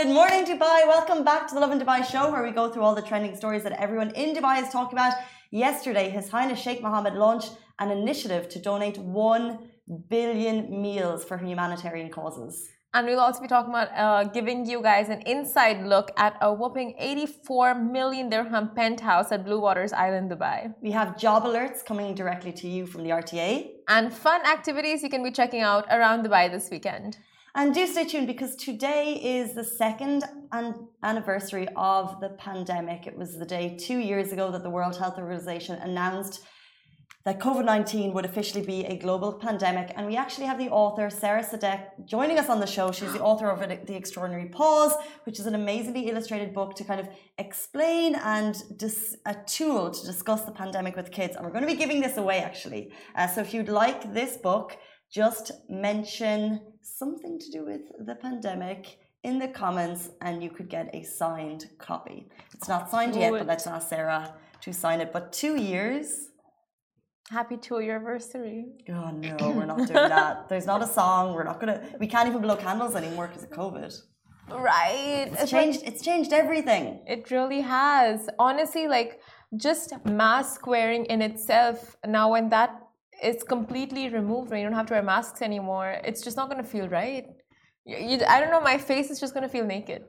Good morning, Dubai. Welcome back to the Lovin Dubai show, where we go through all the trending stories that everyone in Dubai is talking about. Yesterday, His Highness Sheikh Mohammed launched an initiative to donate 1 billion meals for humanitarian causes. And we'll also be talking about uh, giving you guys an inside look at a whopping 84 million dirham penthouse at Bluewaters Island, Dubai. We have job alerts coming directly to you from the RTA. And fun activities you can be checking out around Dubai this weekend. And do stay tuned because today is the second an- anniversary of the pandemic. It was the day two years ago that the World Health Organization announced that COVID 19 would officially be a global pandemic. And we actually have the author, Sara Sadik, joining us on the show. She's the author of The Extraordinary Pause, which is an amazingly illustrated book to kind of explain and dis- a tool to discuss the pandemic with kids. And we're going to be giving this away actually. Uh, so if you'd like this book, just mention something to do with the pandemic in the comments and you could get a signed copy. It's not signed yet, but let's ask Sara to sign it. But two years. Happy two year anniversary. Oh no, we're not doing that. There's not a song. We're not gonna. We can't even blow candles anymore because of COVID. Right. It's changed. It's changed everything. It really has. Honestly, like just mask wearing in itself. Now, when that is completely removed, when you don't have to wear masks anymore, it's just not gonna feel right. You, you, I don't know. My face is just gonna feel naked.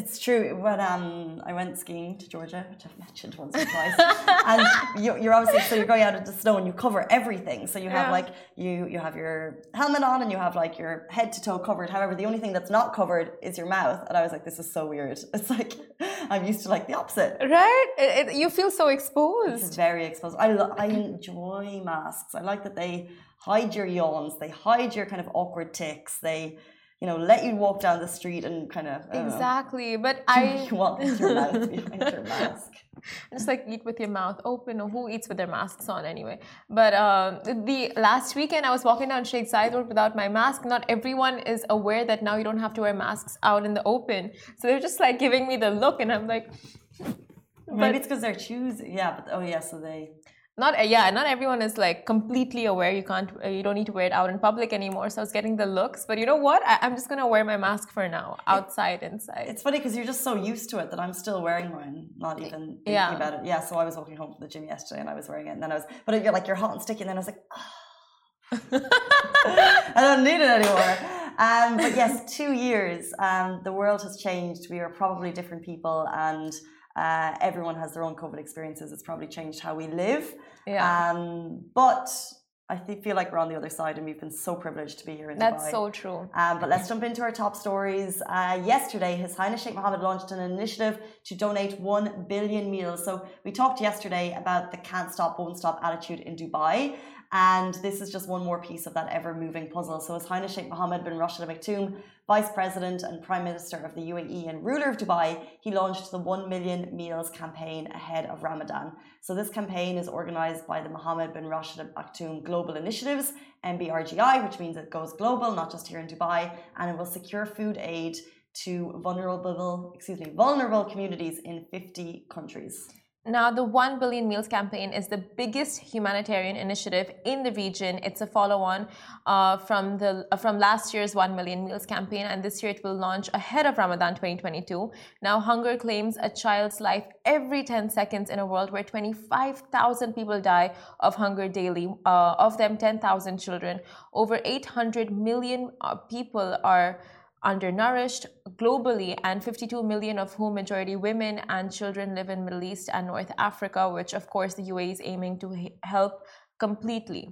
It's true. When um, I went skiing to Georgia, which I've mentioned once or twice, and you, you're obviously so you're going out into the snow and you cover everything. So you have Yeah. like you you have your helmet on and you have like your head to toe covered. However, the only thing that's not covered is your mouth. And I was like, this is so weird. It's like I'm used to like the opposite. Right? It, it, you feel so exposed. It's very exposed. I I enjoy masks. I like that they hide your yawns. They hide your kind of awkward ticks. They you know let you walk down the street and kind of don't know, Exactly. But I you want with your mouth behind your mask. just like eat with your mouth open or who eats with their masks on anyway but um, the last weekend i was walking down sheikh Zayed road without my mask not everyone is aware that now you don't have to wear masks out in the open so they're just like giving me the look and i'm like Maybe it's because they're choosing. Yeah, but oh yeah, so they. Not yeah not everyone is like completely aware you can't uh, you don't need to wear it out in public anymore so i was getting the looks but you know what I, i'm just gonna wear my mask for now outside inside It's funny because you're just so used to it that I'm still wearing mine, not even thinking Yeah. about it. Yeah, so I was walking home from the gym yesterday and I was wearing it, and then I was, but you're like you're hot and sticky, and then I was like, I don't need it anymore. Um, but yes, two years. Um, the world has changed. We are probably different people, and uh, everyone has their own COVID experiences. It's probably changed how we live. yeah Um, but I feel like we're on the other side, and we've been so privileged to be here in that's Dubai. so true Um, but let's jump into our top stories. Uh, yesterday, His Highness Sheikh Mohammed launched an initiative to donate 1 billion meals. So, we talked yesterday about the can't stop, won't stop attitude in Dubai. And this is just one more piece of that ever moving puzzle. So, His Highness Sheikh Mohammed bin Rashid Al Maktoum, Vice President and Prime Minister of the UAE and ruler of Dubai, he launched the 1 million meals campaign ahead of Ramadan. So, this campaign is organized by the Mohammed bin Rashid Al Maktoum Global Initiatives, MBRGI, which means it goes global, not just here in Dubai, and it will secure food aid to vulnerable, excuse me, vulnerable communities in 50 countries. Now, the 1 billion meals campaign is the biggest humanitarian initiative in the region. It's a follow-on uh, from the uh, from last year's 1 million meals campaign, and this year it will launch ahead of Ramadan 2022. Now, hunger claims a child's life every 10 seconds in a world where 25,000 people die of hunger daily. Uh, of them, 10,000 children. Over 800 million uh, people are undernourished globally and 52 million of whom majority women and children live in middle east and north africa which of course the uae is aiming to help completely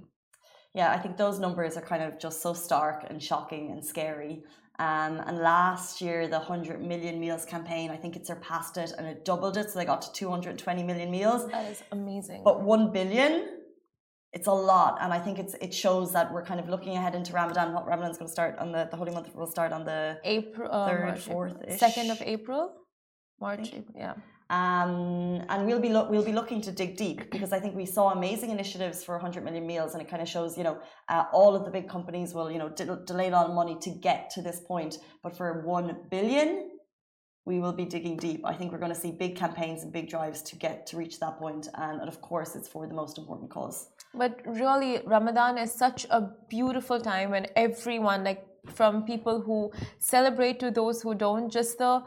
Yeah, I think those numbers are kind of just so stark and shocking and scary. Um, and last year, the 100 million meals campaign, I think it surpassed it and it doubled it. So they got to 220 million meals. that is amazing But 1 billion, it's a lot. And I think it's it shows that we're kind of looking ahead into Ramadan. What Ramadan's going to start on the, the holy month will start on the april uh, third, March, fourth-ish. second of april march April, yeah Um, and we'll be we'll be looking to dig deep because I think we saw amazing initiatives for 100 million meals, and it kind of shows you know uh, all of the big companies will you know d- delay a lot of money to get to this point, but for one billion, we will be digging deep. I think we're going to see big campaigns and big drives to get to reach that point, and, and of course it's for the most important cause. But really, Ramadan is such a beautiful time when everyone, like from people who celebrate to those who don't. Just the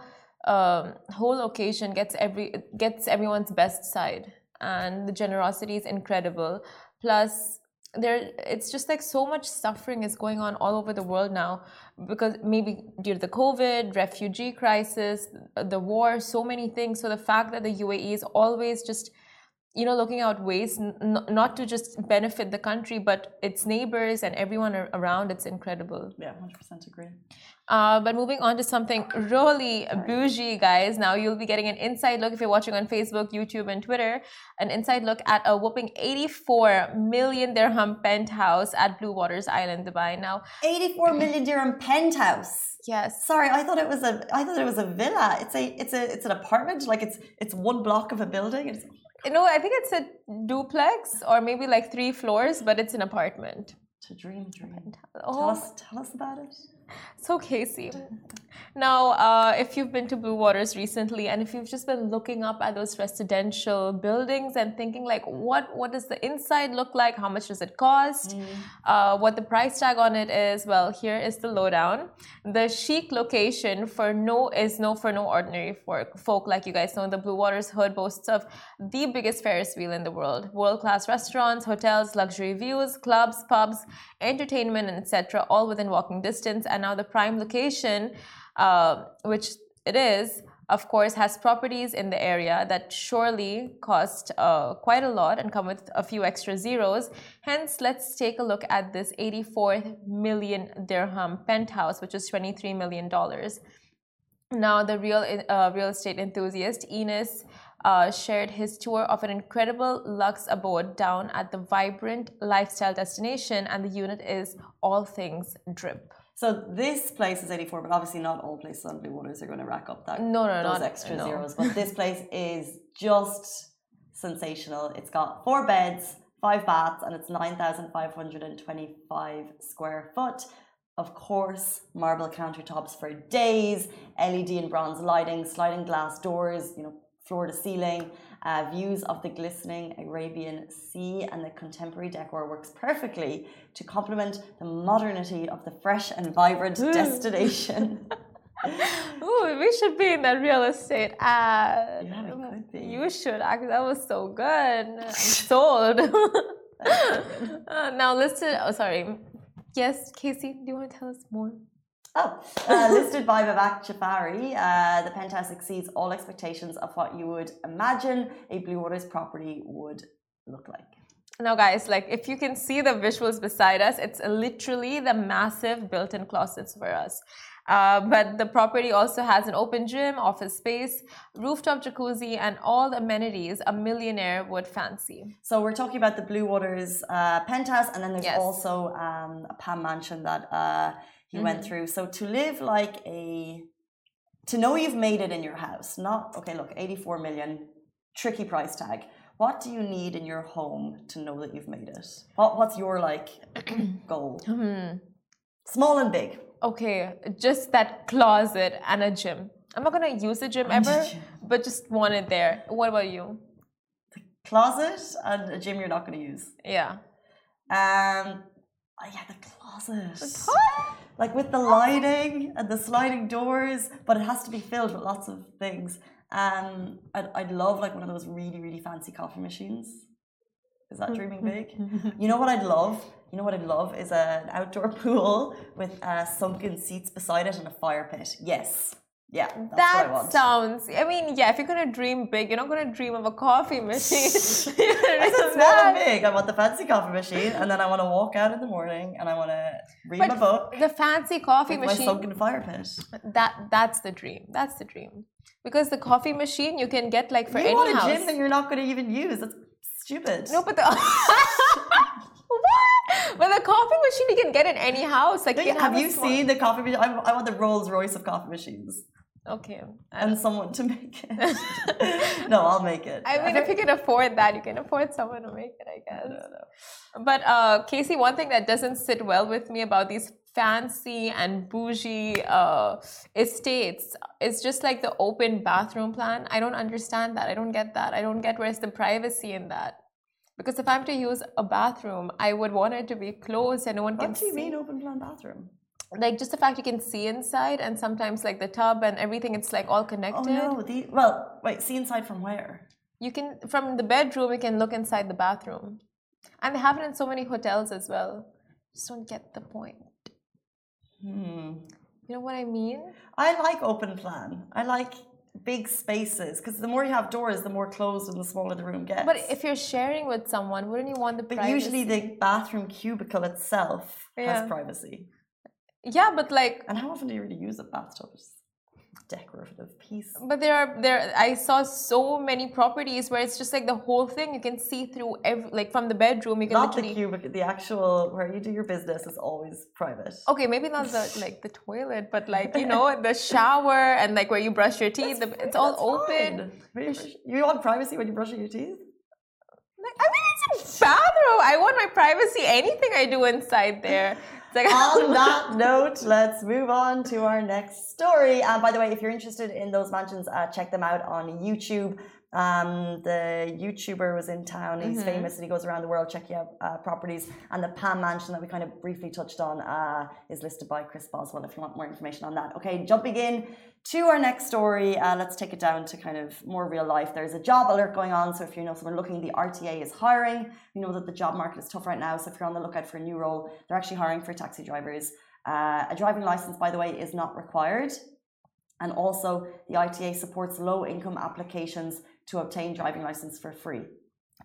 um, whole occasion gets every gets everyone's best side, and the generosity is incredible. Plus, there it's just like so much suffering is going on all over the world now because maybe due to the covid refugee crisis the war so many things so the fact that the uae is always just you know looking out ways not to just benefit the country but its neighbors and everyone around it's incredible yeah 100% agree uh, but moving on to something really bougie, guys. Now you'll be getting an inside look if you're watching on Facebook, YouTube, and Twitter. An inside look at a whopping 84 million dirham penthouse at Bluewaters Island, Dubai. Now, 84 million dirham penthouse. Yes. Sorry, I thought it was a. I thought it was a villa. It's a. It's a. It's an apartment. Like it's. It's one block of a building. It's, no, I think it's a duplex or maybe like three floors, but it's an apartment. To dream, dream. Oh. Tell us. Tell us about it. So, Casey, now uh, if you've been to Bluewaters recently and if you've just been looking up at those residential buildings and thinking, like, what, what does the inside look like? How much does it cost? Mm. Uh, what the price tag on it is? Well, here is the lowdown. The chic location for no is no for no ordinary folk, folk like you guys know. The Bluewaters Hood boasts of the biggest Ferris wheel in the world, world class restaurants, hotels, luxury views, clubs, pubs, entertainment, and etc., all within walking distance. And now the prime location, uh, which it is, of course, has properties in the area that surely cost uh, quite a lot and come with a few extra zeros. Hence, let's take a look at this 84 million dirham penthouse, which is 23 million dollars. Now, the real uh, real estate enthusiast Enes uh, shared his tour of an incredible luxe abode down at the vibrant lifestyle destination, and the unit is all things drip. So this place is 84, but obviously not all places on Bluewaters are going to rack up that no, no, those not, extra no. zeros. But this place is just sensational. It's got four beds, five baths, and it's 9,525 square foot. Of course, marble countertops for days, LED and bronze lighting, sliding glass doors, you know, floor to ceiling. Uh, views of the glistening Arabian Sea and the contemporary decor works perfectly to complement the modernity of the fresh and vibrant Ooh. destination. Ooh, we should be in that real estate ad. Yeah, we could be. You should. Actually, that was so good. I'm sold. uh, now, listen. Oh, sorry. Yes, Casey, do you want to tell us more? Oh, uh, listed by Vivek Jafari, uh, the penthouse exceeds all expectations of what you would imagine a Bluewaters property would look like. Now, guys, like if you can see the visuals beside us, it's literally the massive built-in closets for us. Uh, but the property also has an open gym, office space, rooftop jacuzzi, and all the amenities a millionaire would fancy. So we're talking about the Bluewaters uh, penthouse, and then there's yes. also um, a Palm Mansion that uh, he mm-hmm. went through. So to live like a, to know you've made it in your house, not, okay, look, 84 million, tricky price tag. What do you need in your home to know that you've made it? What, what's your like goal? Hmm. Small and big. Okay, just that closet and a gym. I'm not gonna use the gym ever, but just want it there. What about you? The closet and a gym you're not gonna use. Yeah. Um. Oh yeah, the closet like with the lighting and the sliding doors, but it has to be filled with lots of things. Um, I'd, I'd love like one of those really, really fancy coffee machines. Is that dreaming big? you know what I'd love? You know what I'd love is an outdoor pool with uh, sunken seats beside it and a fire pit. Yes. Yeah, that I sounds. I mean, yeah. If you're gonna dream big, you're not gonna dream of a coffee machine. I said small and big. I want the fancy coffee machine, and then I want to walk out in the morning, and I want to read but my book. The fancy coffee machine. My sunken fire pit. That that's the dream. That's the dream. Because the coffee machine you can get like for you any want a house. gym that you're not going to even use. That's stupid. No, but the. But the coffee machine you can get in any house. Like, have, have you seen the coffee machine? I, I want the Rolls Royce of coffee machines. Okay. And someone to make it. no, I'll make it. I mean, if you can afford that, you can afford someone to make it, I guess. No, no. But uh, Casey, one thing that doesn't sit well with me about these fancy and bougie uh, estates is just like the open bathroom plan. I don't understand that. I don't get that. I don't get where's the privacy in that. Because if I'm to use a bathroom, I would want it to be closed and no one what can see. What do you mean open plan bathroom? like just the fact you can see inside and sometimes like the tub and everything it's like all connected. Oh connected no! The well, wait. See inside from where? you can from the bedroom you can look inside the bathroom and they have it in so many hotels as well just don't get the point Hmm. you know what i mean I like open plan. I like big spaces because the more you have doors, the more closed and the smaller the room gets. but if you're sharing with someone wouldn't you want the But privacy? usually the bathroom cubicle itself Yeah. has privacy. yeah but like And how often do you really use a bathtub? Decorative piece. But there are there. I saw so many properties where it's just like the whole thing. You can see through every like from the bedroom. You can Not the literally. cubicle, the actual where you do your business is always private. Okay, maybe not the like the toilet, but like you know the shower and like where you brush your teeth. the- it's all open. You You want privacy when you're brushing your teeth? I mean, it's a bathroom. I want my privacy. Anything I do inside there. On that note, let's move on to our next story. And by the way, if you're interested in those mansions, uh, check them out on YouTube. Um, the YouTuber was in town. He's famous and he goes around the world checking out uh, properties. And the Palm Mansion that we kind of briefly touched on uh, is listed by Chris Boswell. If you want more information on that, okay. Jumping in to our next story, uh, let's take it down to kind of more real life. There's a job alert going on. So if you know someone looking, the RTA is hiring. We know that the job market is tough right now. So if you're on the lookout for a new role, they're actually hiring for taxi drivers. Uh, a driving license, by the way, is not required. And also, the RTA supports low income applications to obtain driving license for free.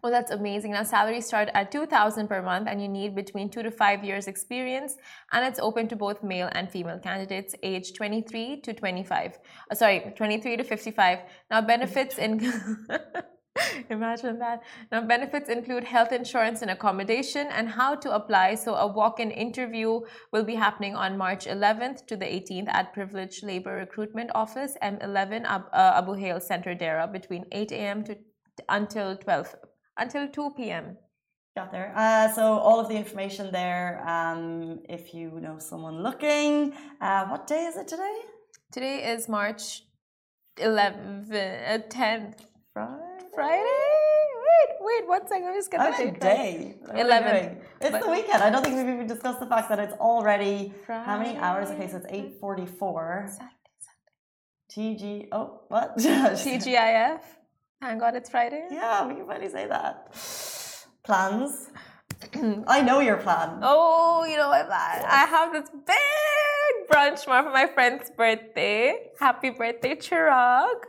Well, that's amazing. Now, salaries start at 2000 per month, and you need between two to five years' experience. And it's open to both male and female candidates aged 23 to 25. Uh, sorry, 23 to 55. Now, benefits in. Imagine that. Now, benefits include health insurance and accommodation and how to apply. So, a walk in interview will be happening on March 11th to the 18th at Privileged Labor Recruitment Office, M11 Ab- uh, Abu Hail Center, Deira, between 8 a.m. to until 12 until 2 p.m. Got there. Uh, so, all of the information there. Um, if you know someone looking, uh, what day is it today? Today is March 11th, uh, 10th, Friday. Friday. Wait, wait, one second. Let me just get the What a date. right. day. What are we 11th. doing? It's But- the weekend. I don't think we've even discussed the fact that it's already how many hours? Okay, so it's Friday. 8.44. Saturday, TG. Oh, what? TGIF. Thank God it's Friday. Yeah, we can finally say that. Plans. I know your plan. Oh, you know what? I I have this big brunch tomorrow for my friend's birthday. Happy birthday, Chirag.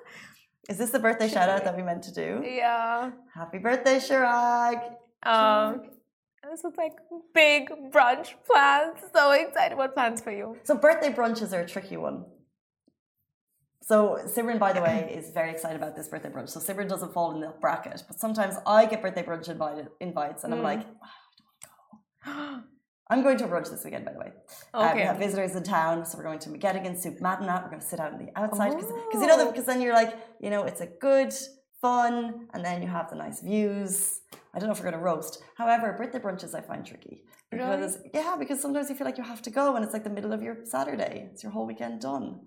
Is this the birthday shout out that we meant to do? Yeah. Happy birthday, Chirag. Um, this is like big brunch plans. So excited. What plans for you? So birthday brunches are a tricky one. So Simran, by the way, is very excited about this birthday brunch. So Simran doesn't fall in the bracket, but sometimes I get birthday brunch invited, invites, and I'm Mm. like, I'm going to a brunch this weekend, by the way. Uh, we have visitors in town, so we're going to McGettigan, Souk Madinat. We're going to sit out on the outside because you know because then you're like, you know, it's a good fun, and then you have the nice views. I don't know if we're going to roast. However, birthday brunches I find tricky because yeah, because sometimes you feel like you have to go, and it's like the middle of your Saturday. It's your whole weekend done.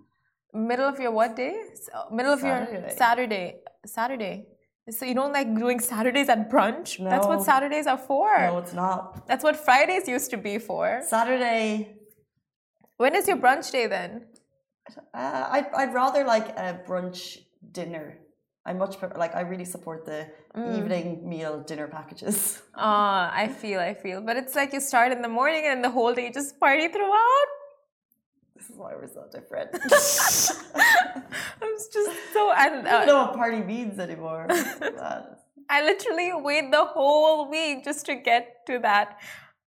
Middle of your what day? Uh, Middle of your Saturday. Saturday. So you don't like doing Saturdays at brunch? That's what Saturdays are for. No, it's not. That's what Fridays used to be for. Saturday. When is your brunch day then? Uh, I'd, I'd rather like a brunch dinner. I much prefer, like I really support the Mm. evening meal dinner packages. Ah, I feel, I feel. But it's like you start in the morning and the whole day you just party throughout. This is why we're so different. I'm just so I don't uh, know what party means anymore. I literally wait the whole week just to get to that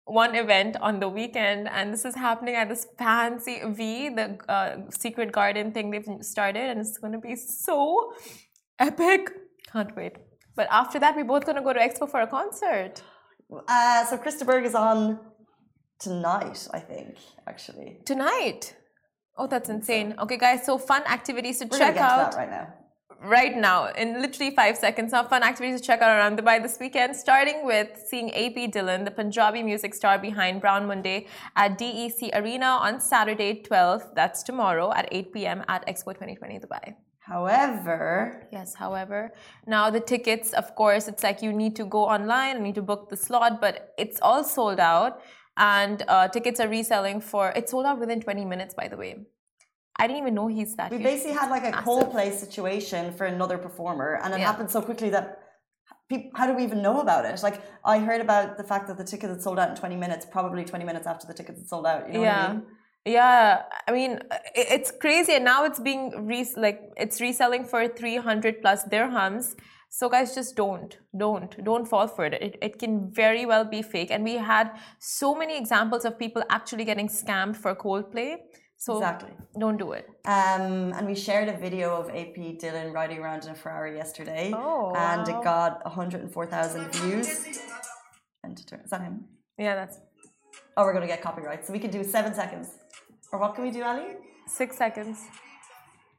one event on the weekend, and this is happening at this fancy V, the uh, secret garden thing they've started, and it's going to be so epic. Can't wait. But after that, we're both going to go to Expo for a concert. Uh, so Chris de Burgh is on tonight, I think, actually. Tonight. Oh, that's uh, insane. Okay, guys, so fun activities to We're check get out to that right now. right now in literally five seconds. Some fun activities to check out around Dubai this weekend, starting with seeing AP Dhillon, the Punjabi music star behind Brown Munde, at DEC Arena on Saturday 12th. That's tomorrow at 8 p.m. at Expo 2020 Dubai. However, Yes, however, now the tickets, of course, it's like you need to go online and need to book the slot, but it's all sold out. And uh, tickets are reselling for. It sold out within 20 minutes, by the way. I didn't even know he's that. We huge. basically had like a Massive. Coldplay situation for another performer, and it Yeah. happened so quickly that. How do we even know about it? Like, I heard about the fact that the ticket had sold out in 20 minutes, probably 20 minutes after the tickets had sold out. You know what I yeah. mean? Yeah, I mean it's crazy, and now it's being re- like it's reselling for three hundred plus dirhams. So guys, just don't, don't, don't fall for it. it. It can very well be fake, and we had so many examples of people actually getting scammed for Coldplay. So Exactly. don't do it. Um, and we shared a video of AP Dhillon riding around in a Ferrari yesterday. Oh, And it wow. got 104,000 views. Enter. Is that him? Yeah, that's Oh, we're going to get copyright. So we can do seven seconds. Or what can we do, Ali? six seconds.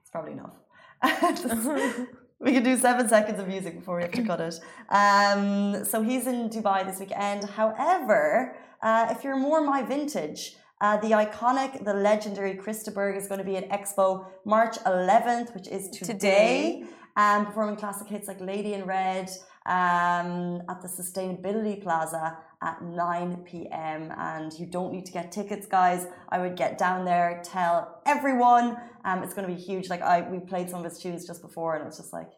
It's probably enough. we can do seven seconds of music before we have to cut it. Um, so he's in Dubai this weekend. However, uh, if you're more my vintage, uh, the iconic, the legendary Chris de Burgh is going to be at Expo March 11th, which is today, Today. um, performing classic hits like Lady in Red um, at the Sustainability Plaza at 9 p.m. And you don't need to get tickets, guys. I would get down there, tell everyone. Um, it's going to be huge. Like I, we played some of his tunes just before, and it's just like,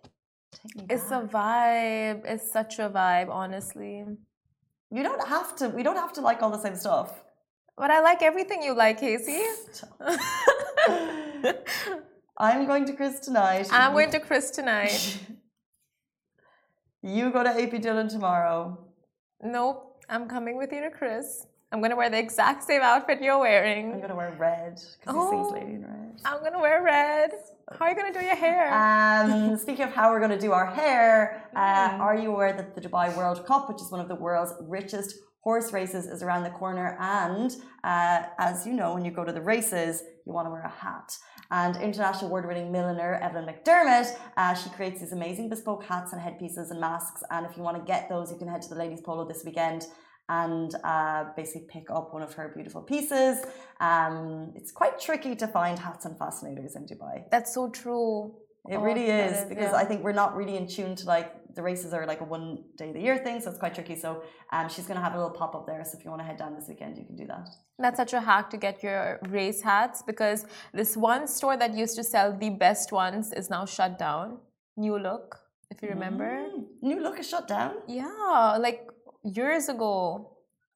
It's back. a vibe. It's such a vibe, honestly. you don't have to. We don't have to like all the same stuff. But I like everything you like, Casey. I'm going to Chris tonight. I'm going to Chris tonight. You go to AP Dhillon tomorrow. Nope, I'm coming with you to Chris. I'm gonna wear the exact same outfit you're wearing. I'm gonna wear red because he sings Oh. Lady in Red. I'm gonna wear red. How are you gonna do your hair? Um, speaking of how we're going to do our hair, uh, Mm. are you aware that the Dubai World Cup, which is one of the world's richest horse races, is around the corner? And uh, as you know, when you go to the races, you want to wear a hat. And international award-winning milliner Evelyn McDermott, uh, she creates these amazing bespoke hats and headpieces and masks. And if you want to get those, you can head to the Ladies Polo this weekend and uh, basically pick up one of her beautiful pieces. Um, it's quite tricky to find hats and fascinators in Dubai. That's so true. It Oh, really is, because yeah. I think we're not really in tune to like the races are like a one day of the year thing, so it's quite tricky. So um, she's gonna have a little pop up there. So if you want to head down this weekend, you can do that. That's such a hack to get your race hats because this one store that used to sell the best ones is now shut down. New Look, if you remember. Mm. New look is shut down. Yeah, like years ago.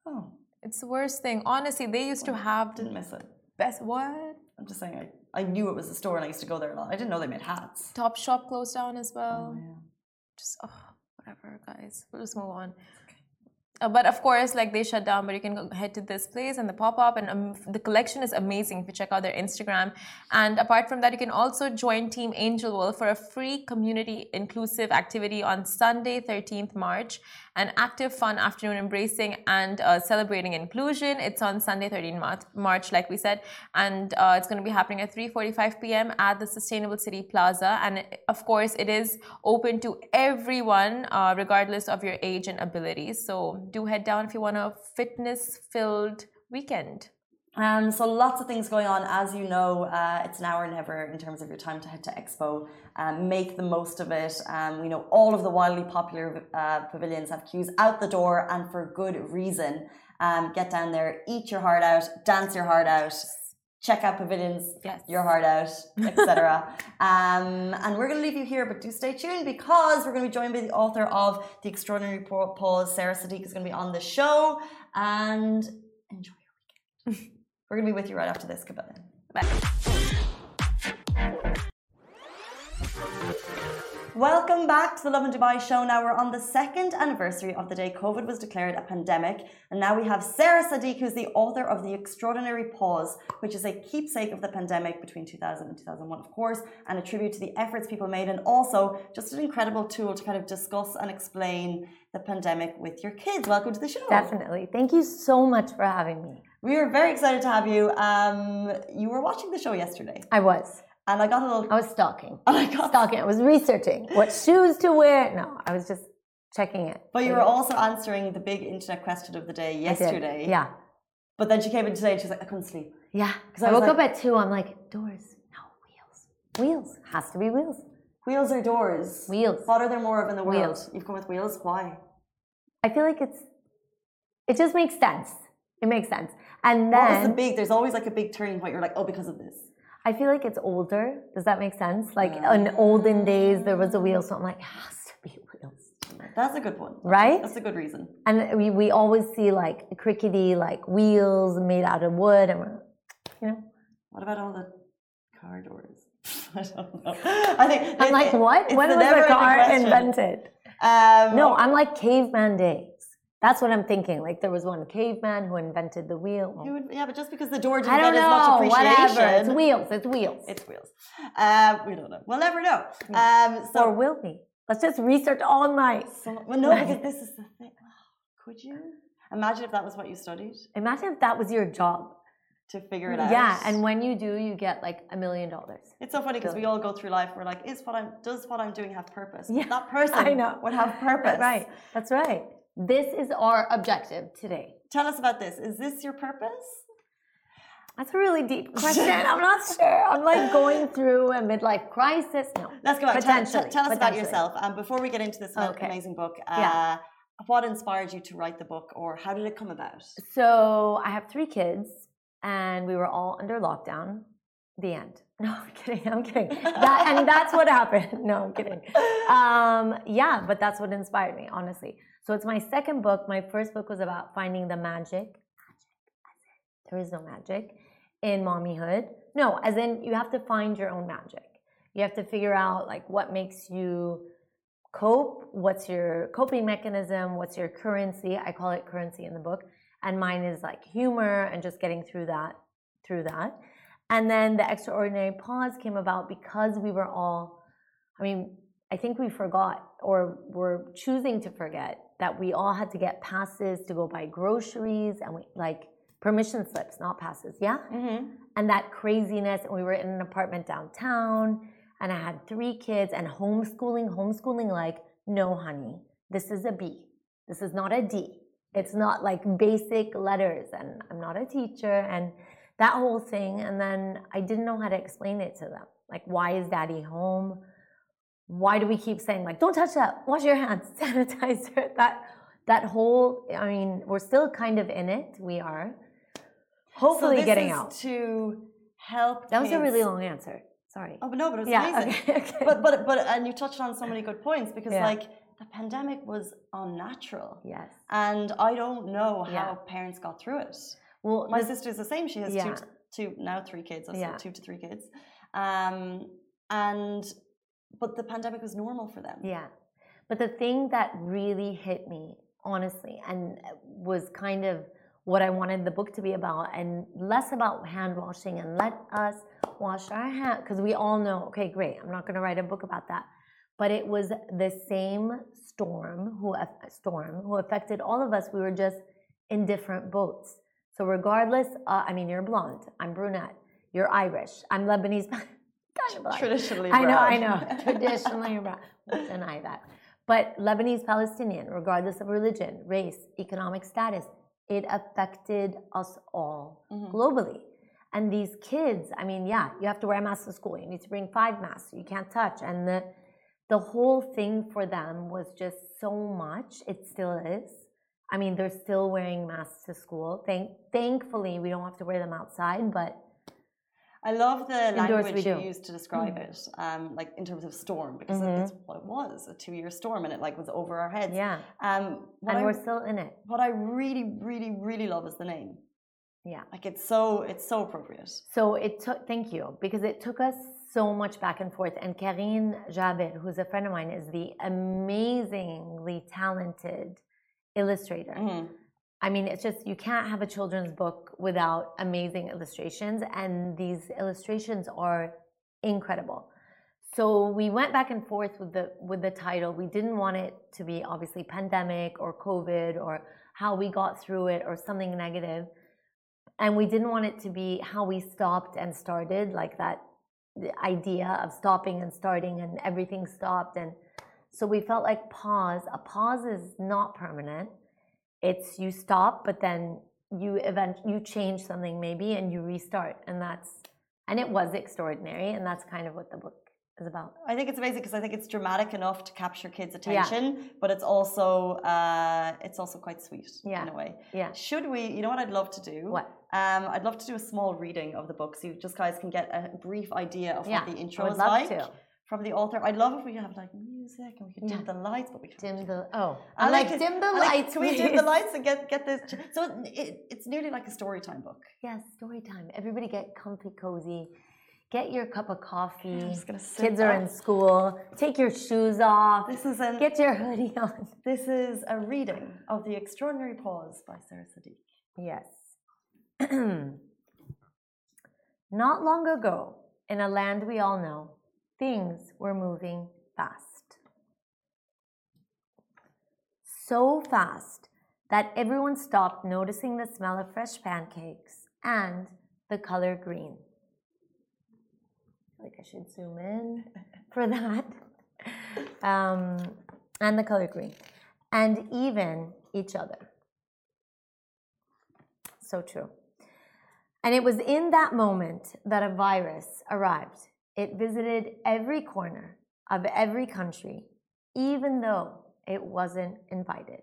Oh, It's the worst thing. Honestly, they used to have didn't miss it. best. What? I'm just saying, I, I knew it was a store and I used to go there a lot. I didn't know they made hats. Top Shop closed down as well. Oh, yeah. Just oh, whatever, guys. We'll just move on. Uh, but of course, like they shut down, but you can go head to this place and the pop up, and um, the collection is amazing. If you check out their Instagram, and apart from that, you can also join Team Angel Wolf for a free community inclusive activity on Sunday, 13th March, an active, fun afternoon embracing and uh, celebrating inclusion. It's on Sunday, 13th Mar- March, like we said, and uh, it's going to be happening at 3:45 p.m. at the Sustainable City Plaza, and of course, it is open to everyone, uh, regardless of your age and abilities. So do head down if you want a fitness-filled weekend. Um, so lots of things going on. As you know, uh, it's now or never in terms of your time to head to Expo. Um, make the most of it. Um, we know all of the wildly popular uh, pavilions have queues out the door, and for good reason. Um, get down there, eat your heart out, dance your heart out, check out pavilions, Yes. your heart out, etc. um, and we're going to leave you here, but do stay tuned because we're going to be joined by the author of The Extraordinary Pause. Sara Sadik is going to be on the show, and enjoy your weekend. we're going to be with you right after this. Goodbye. Bye. Welcome back to the Lovin Dubai show. Now we're on the second anniversary of the day COVID was declared a pandemic, and now we have Sara Sadik, who's the author of The Extraordinary Pause, which is a keepsake of the pandemic between 2000 and 2001, of course, and a tribute to the efforts people made, and also just an incredible tool to kind of discuss and explain the pandemic with your kids. Welcome to the show. Definitely. Thank you so much for having me. We are very excited to have you. Um, you were watching the show yesterday, I was. and I got a little. I was stalking. and I got Stalking. I was researching what shoes to wear. No, I was just checking it. But you were also answering the big internet question of the day yesterday. Yeah. But then she came in today and she's like, I couldn't sleep. Yeah. 'Cause I I woke like- up at two. I'm like, doors. No, wheels. Wheels. Has to be wheels. Wheels or doors? Wheels. What are there more of in the world? Wheels. You've come with wheels? Why? I feel like it's, it just makes sense. It makes sense. And What was then the big? There's always like a big turning point. You're like, oh, because of this. I feel like it's older. Does that make sense? Like Uh. in olden days, there was a wheel, so I'm like, it has to be wheels, That's a good one. right? That's a good reason. And we, we always see like crickety like wheels made out of wood, and we're, you know, What about all the car doors? I don't know. I think I'm like, it- what? When was the never-ending car question. invented? Um, No, I'm like caveman days. That's what I'm thinking. Like there was one caveman who invented the wheel. you would- yeah, but just because the door didn't I don't get as much appreciation, Whatever. It's wheels. It's wheels. it's wheels. Uh, we don't know. We'll never know. Um, so, or will we? Let's just research all night. so well, no, because this is the thing. Could you imagine if that was what you studied Imagine if that was your job. to figure it out? Yeah, and when you do, you get like a million dollars. It's so funny because we all go through life. We're like, is what I'm does what I'm doing have purpose? Yeah, that person I know. would have purpose. Right. That's right. This is our objective today. Tell us about this. Is this your purpose? That's a really deep question. I'm not sure. I'm like going through a midlife crisis. No. Let's go back. Tell, Potentially, tell, tell us about yourself. And before we get into this Okay. amazing book, uh, Yeah. what inspired you to write the book, or how did it come about? So I have three kids, and we were all under lockdown. The end. No, I'm kidding. I'm kidding. That, and that's what happened. No, I'm kidding. Um, yeah, but that's what inspired me, honestly. So it's my second book. My first book was about finding the magic. Magic. There is no magic in mommyhood. No, as in you have to find your own magic. You have to figure out like what makes you cope, what's your coping mechanism, what's your currency. I call it currency in the book. And mine is like humor and just getting through that, through that. And then the extraordinary pause came about because we were all, I mean, I think we forgot or were choosing to forget that we all had to get passes to go buy groceries and we like permission slips, not passes. Yeah Mm-hmm. and that craziness. And we were in an apartment downtown, and I had three kids and homeschooling, homeschooling like, no, honey, this is a B. This is not a D. It's not like basic letters, and I'm not a teacher, and that whole thing. And then I didn't know how to explain it to them. Like, why is daddy home? Why do we keep saying like, don't touch that, wash your hands, sanitizer? That that whole. I mean, we're still kind of in it. We are. Hopefully, so this getting is out. to help. That was a really long answer. Sorry. Oh, but no, but it was yeah. amazing. Okay, okay. But but but and you touched on so many good points because Yeah. like the pandemic was unnatural, yes. and I don't know how Yeah. parents got through it. Well, My the- sister's the same. She has Yeah. two, two now three kids. So Yeah. two to three kids. Um, and but the pandemic was normal for them. yeah. But the thing that really hit me, honestly, and was kind of what I wanted the book to be about, and less about hand washing and let us wash our hands, because we all know, okay, great, I'm not going to write a book about that. But it was the same storm who storm who affected all of us. We were just in different boats. So regardless, uh, I mean, you're blonde, I'm brunette, you're Irish, I'm Lebanese. kind of black. Traditionally, I know, I know. Traditionally, brown. Won't deny that. But Lebanese Palestinian, regardless of religion, race, economic status, it affected us all Mhm. globally. And these kids, I mean, yeah, you have to wear a mask to school. You need to bring five masks. You can't touch. And the the whole thing for them was just so much. It still is. I mean, they're still wearing masks to school. Thank, thankfully, we don't have to wear them outside. But I love the language you. Mm. used to describe it, um, like in terms of storm, because Mhm. that's what it was—a two-year storm, and it like was over our heads. yeah, Um, and I, we're still in it. what I really, really, really love is the name. Yeah. Like it's so, it's so appropriate. So it took, thank you, because it took us so much back and forth. And Karine Jaber, who's a friend of mine, is the amazingly talented illustrator. Mhm. I mean, it's just, you can't have a children's book without amazing illustrations. And these illustrations are incredible. So we went back and forth with the with the title. We didn't want it to be obviously pandemic or COVID or how we got through it or something negative. And we didn't want it to be how we stopped and started, like that idea of stopping and starting and everything stopped. And so we felt like pause. A pause is not permanent. It's you stop, but then you event you change something maybe and you restart. And that's and it was extraordinary. And that's kind of what the book is about. I think it's amazing because I think it's dramatic enough to capture kids' attention, yeah. but it's also uh, it's also quite sweet yeah. in a way. Yeah. Should we? You know what I'd love to do? What? Um, I'd love to do a small reading of the book, so you just guys can get a brief idea of yeah, what the intro is like. To. From the author, I'd love if we could have like music and we could dim the lights, but we can dim the oh, I like, like dim the like, lights. Can we dim the lights and get get this? So it, it's nearly like a story time book. Yes, story time. Everybody get comfy, cozy. Get your cup of coffee. Kids are in school. Take your shoes off. This is an, get your hoodie on. This is a reading of The Extraordinary Pause by Sara Sadik. Yes. Not long ago, in a land we all know, things were moving fast. So fast that everyone stopped noticing the smell of fresh pancakes and the color green. I Like I should zoom in for that. Um, and the color green. And even each other. So true. And it was in that moment that a virus arrived. It visited every corner of every country, even though it wasn't invited.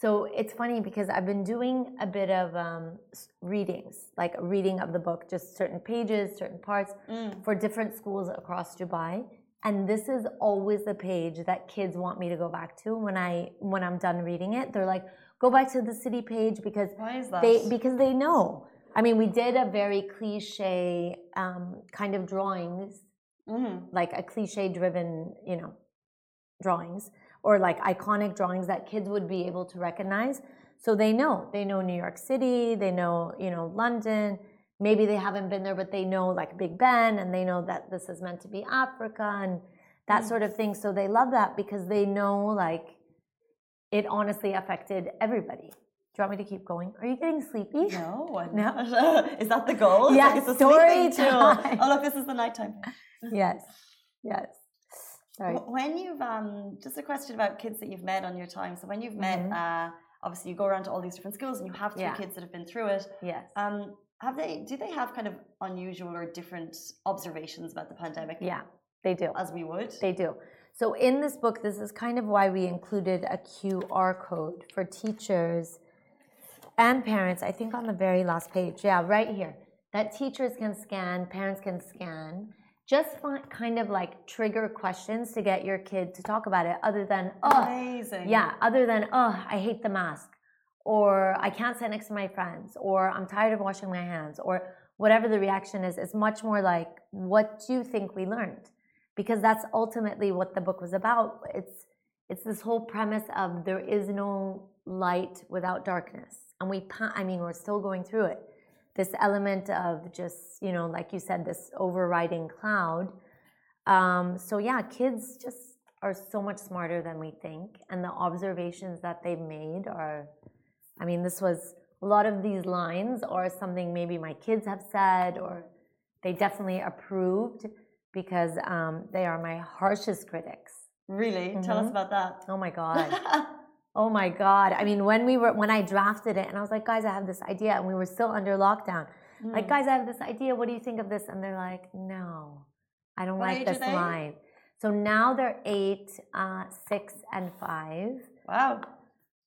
So it's funny because I've been doing a bit of um, readings, like a reading of the book, just certain pages, certain parts mm. for different schools across Dubai. And this is always the page that kids want me to go back to when I when I'm done reading it. They're like, go back to the city page because Why is that? they because they know. I mean, we did a very cliche um, kind of drawings, mm. like a cliche driven, you know, drawings or like iconic drawings that kids would be able to recognize. So they know. They know New York City, they know, you know, London. Maybe they haven't been there, but they know like Big Ben and they know that this is meant to be Africa and that Mm. sort of thing. So they love that because they know like it honestly affected everybody. Do you want me to keep going? Are you getting sleepy? No, I'm No? not. is that the goal? It's Yeah, like it's a story time. Oh, look, this is the nighttime. yes. Yes. Wh- When you've um, just a question about kids that you've met on your time. So when you've met, Mhm. uh, obviously you go around to all these different schools and you have three Yeah. kids that have been through it. Yes. Um, have they? Do they have kind of unusual or different observations about the pandemic? yeah, they do. as we would. They do. So in this book, this is kind of why we included a QR code for teachers and parents. I think on the very last page. Yeah, right here. That teachers can scan, parents can scan. Just find, kind of like trigger questions to get your kid to talk about it, other than oh, Amazing. yeah, other than oh, I hate the mask, or I can't sit next to my friends, or I'm tired of washing my hands, or whatever the reaction is. It's much more like, what do you think we learned? Because that's ultimately what the book was about. It's it's this whole premise of there is no light without darkness, and we. I mean, we're still going through it. This element of just you know, like you said, this overriding cloud. Um, so yeah, kids just are so much smarter than we think, and the observations that they've made are. I mean, this was a lot of these lines are something maybe my kids have said, or they definitely approved because um, they are my harshest critics. Really? Tell us Mhm. about that. Oh my god. Oh my God. I mean, when we were, when I drafted it and I was like, guys, I have this idea and we were still under lockdown. Like, guys, I have this idea. What do you think of this? And they're like, no, I don't What like this line. So now they're eight, uh, six, and five. wow.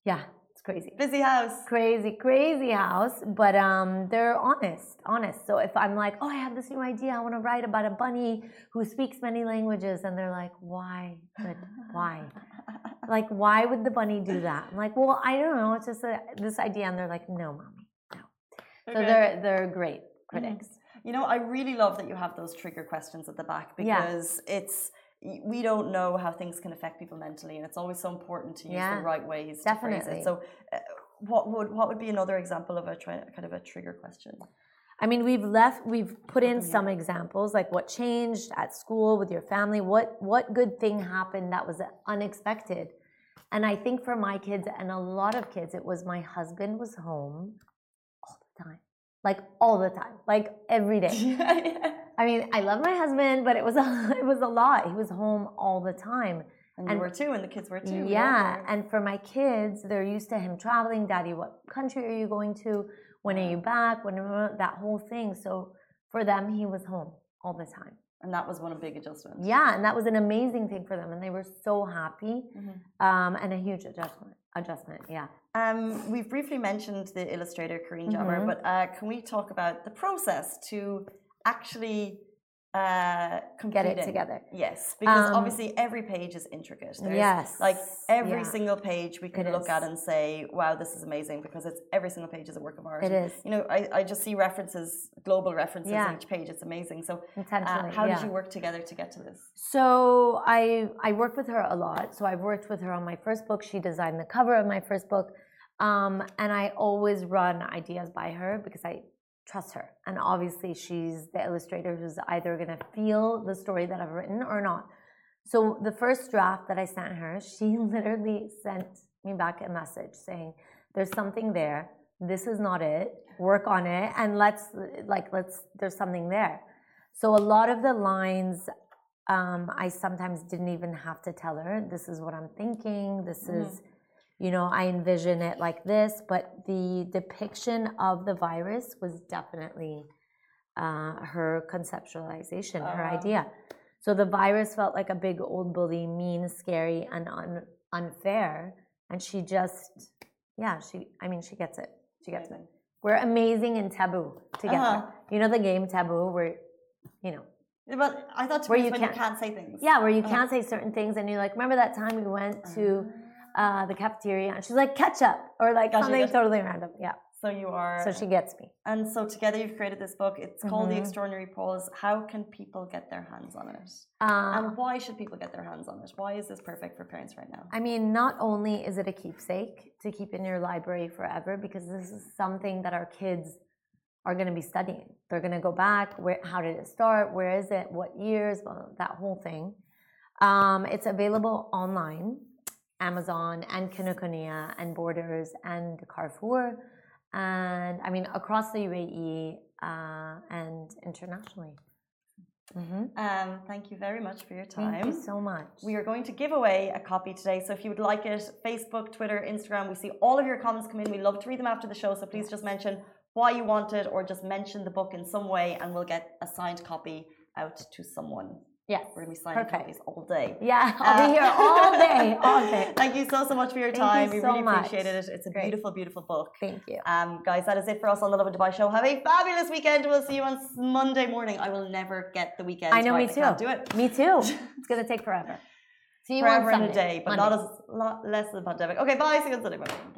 Yeah, it's crazy. Busy house. Crazy, crazy house. But um, they're honest, honest. So if I'm like, oh, I have this new idea. I want to write about a bunny who speaks many languages. And they're like, why? But why? Like why would the bunny do that i'm like well i don't know it's just a, this idea and they're like no mommy no so they're they're great critics You know, I really love that you have those trigger questions at the back Yeah. because it's we don't know how things can affect people mentally, and it's always so important to use Yeah, the right ways to phrase definitely. it. So, uh, what would what would be another example of a tri- kind of a trigger question? I mean we've left we've put in some examples like what changed at school with your family what what good thing happened that was unexpected and i think for my kids and a lot of kids it was my husband was home all the time like all the time like every day I mean, I love my husband, but it was a, it was a lot. He was home all the time. And, And- you were too, and the kids were too. Yeah, and for my kids, they're used to him traveling. Daddy, what country are you going to? When are you back? When that whole thing. So for them, he was home all the time. And that was one of big adjustments. Yeah, and that was an amazing thing for them, and they were so happy, Mhm. um, and a huge adjustment. Adjustment, yeah. Um, we've briefly mentioned the illustrator Karine Jaber, Mhm. but uh, can we talk about the process to actually uh, Get it together. Yes, because Um, obviously every page is intricate. There's, Yes, like every yeah. single page we can It look is. at and say, "Wow, this is amazing," because it's every single page is a work of art. It And, is. You know, I, I just see references, global references Yeah. on each page. It's amazing. So, uh, how yeah. did you work together to get to this? So I I worked with her a lot. So I've worked with her on my first book. She designed the cover of my first book, um, and I always run ideas by her because I trust her. And obviously, she's the illustrator who's either going to feel the story that I've written or not. So the first draft that I sent her, she literally sent me back a message saying, "There's something there. This is not it. Work on it, and let's like let's. There's something there." So a lot of the lines um, I sometimes didn't even have to tell her, this is what I'm thinking, this is, you know, I envision it like this. But the depiction of the virus was definitely uh, her conceptualization, her Uh-huh. idea. So the virus felt like a big old bully, mean, scary, and un- unfair. And she just, yeah, she, I mean, she gets it. She gets it. We're amazing in taboo together. Uh-huh. You know the game taboo where, you know, But I thought to Where you when you can't- can't say things. yeah, where you Uh-huh. can't say certain things, and you're like, remember that time we went to uh, the cafeteria, and she's like, ketchup, or like something totally random. Yeah. So you are. So she gets me. And so together you've created this book. It's called The Mhm. Extraordinary Pause. How can people get their hands on it? Uh, And why should people get their hands on it? Why is this perfect for parents right now? I mean, not only is it a keepsake to keep in your library forever, because this is something that our kids are going to be studying. They're going to go back. Where? How did it start? Where is it? What years? Well, that whole thing. Um, it's available online, Amazon and Kinokuniya and Borders and Carrefour, and I mean across the UAE uh, and internationally. Mhm. Um, thank you very much for your time. Thank you so much. We are going to give away a copy today. So if you would like it, Facebook, Twitter, Instagram, we see all of your comments come in. We love to read them after the show. So please just mention why you want it or just mention the book in some way and we'll get a signed copy out to someone. Yes. We're going to be signing Perfect. copies all day. Yeah, I'll be here all day, all day. Thank you so, so much for your Thank you time. we so really much. appreciated it. It's a Great. beautiful, beautiful book. Thank you. Um, guys, that is it for us on the Lovin Dubai show. Have a fabulous weekend. We'll see you on Monday morning. I will never get the weekend. I know, right. me too. do it. Me too. It's gonna take forever. See you Forever on in a day, but Monday. not as lot less than the pandemic. Okay, bye. See you on Sunday. Bye.